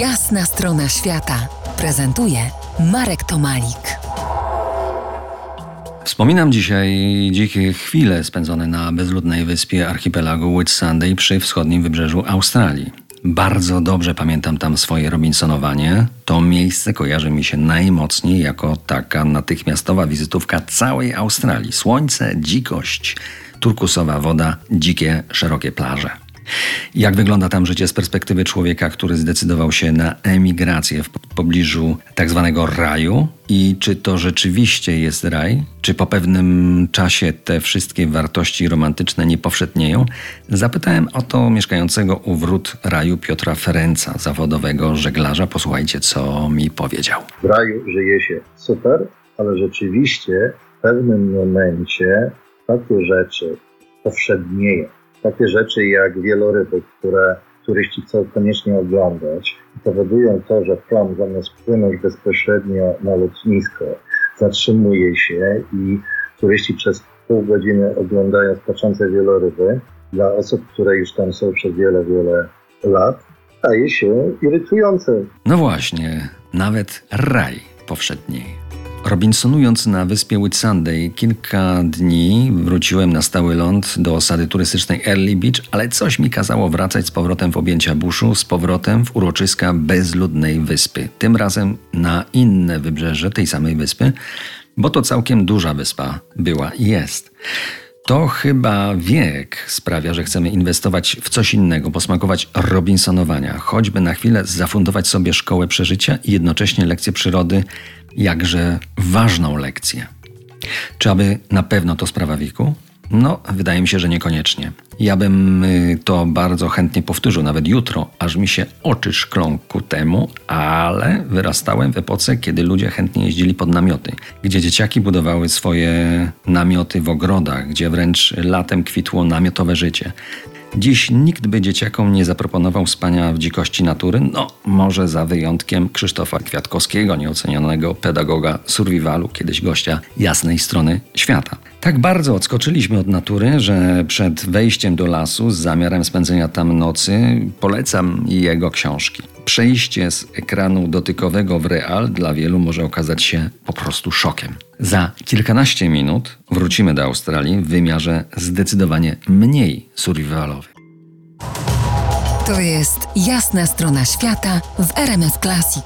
Jasna strona świata prezentuje Marek Tomalik. Wspominam dzisiaj dzikie chwile spędzone na bezludnej wyspie archipelagu Whitsunday przy wschodnim wybrzeżu Australii. Bardzo dobrze pamiętam tam swoje Robinsonowanie. To miejsce kojarzy mi się najmocniej jako taka natychmiastowa wizytówka całej Australii. Słońce, dzikość, turkusowa woda, dzikie, szerokie plaże. Jak wygląda tam życie z perspektywy człowieka, który zdecydował się na emigrację w pobliżu tak zwanego raju? I czy to rzeczywiście jest raj? Czy po pewnym czasie te wszystkie wartości romantyczne nie powszednieją? Zapytałem o to mieszkającego u wrót raju Piotra Ferenca, zawodowego żeglarza. Posłuchajcie, co mi powiedział. W raju żyje się super, ale rzeczywiście w pewnym momencie takie rzeczy powszednieją takie rzeczy jak wieloryby, które turyści chcą koniecznie oglądać, powodują to, że prom zamiast płynąć bezpośrednio na lotnisko, zatrzymuje się i turyści przez pół godziny oglądają skaczące wieloryby. Dla osób, które już tam są przez wiele, wiele lat, staje się irytujące. No właśnie, nawet raj powszedniej. Robinsonując na wyspie Whitsunday kilka dni wróciłem na stały ląd do osady turystycznej Early Beach, ale coś mi kazało wracać z powrotem w objęcia buszu, z powrotem w uroczyska bezludnej wyspy. Tym razem na inne wybrzeże tej samej wyspy, bo to całkiem duża wyspa była i jest. To chyba wiek sprawia, że chcemy inwestować w coś innego, posmakować Robinsonowania, choćby na chwilę zafundować sobie szkołę przeżycia i jednocześnie lekcję przyrody, jakże ważną lekcję. Czy aby na pewno to sprawa wieku? No, wydaje mi się, że niekoniecznie. Ja bym y, to bardzo chętnie powtórzył, nawet jutro, aż mi się oczy szklą ku temu, ale wyrastałem w epoce, kiedy ludzie chętnie jeździli pod namioty, gdzie dzieciaki budowały swoje namioty w ogrodach, gdzie wręcz latem kwitło namiotowe życie. Dziś nikt by dzieciakom nie zaproponował spania w dzikości natury, no może za wyjątkiem Krzysztofa Kwiatkowskiego, nieocenionego pedagoga survivalu, kiedyś gościa jasnej strony świata. Tak bardzo odskoczyliśmy od natury, że przed wejściem do lasu z zamiarem spędzenia tam nocy polecam jego książki. Przejście z ekranu dotykowego w real dla wielu może okazać się po prostu szokiem. Za kilkanaście minut wrócimy do Australii w wymiarze zdecydowanie mniej survivalowym. To jest jasna strona świata w RMS Classic.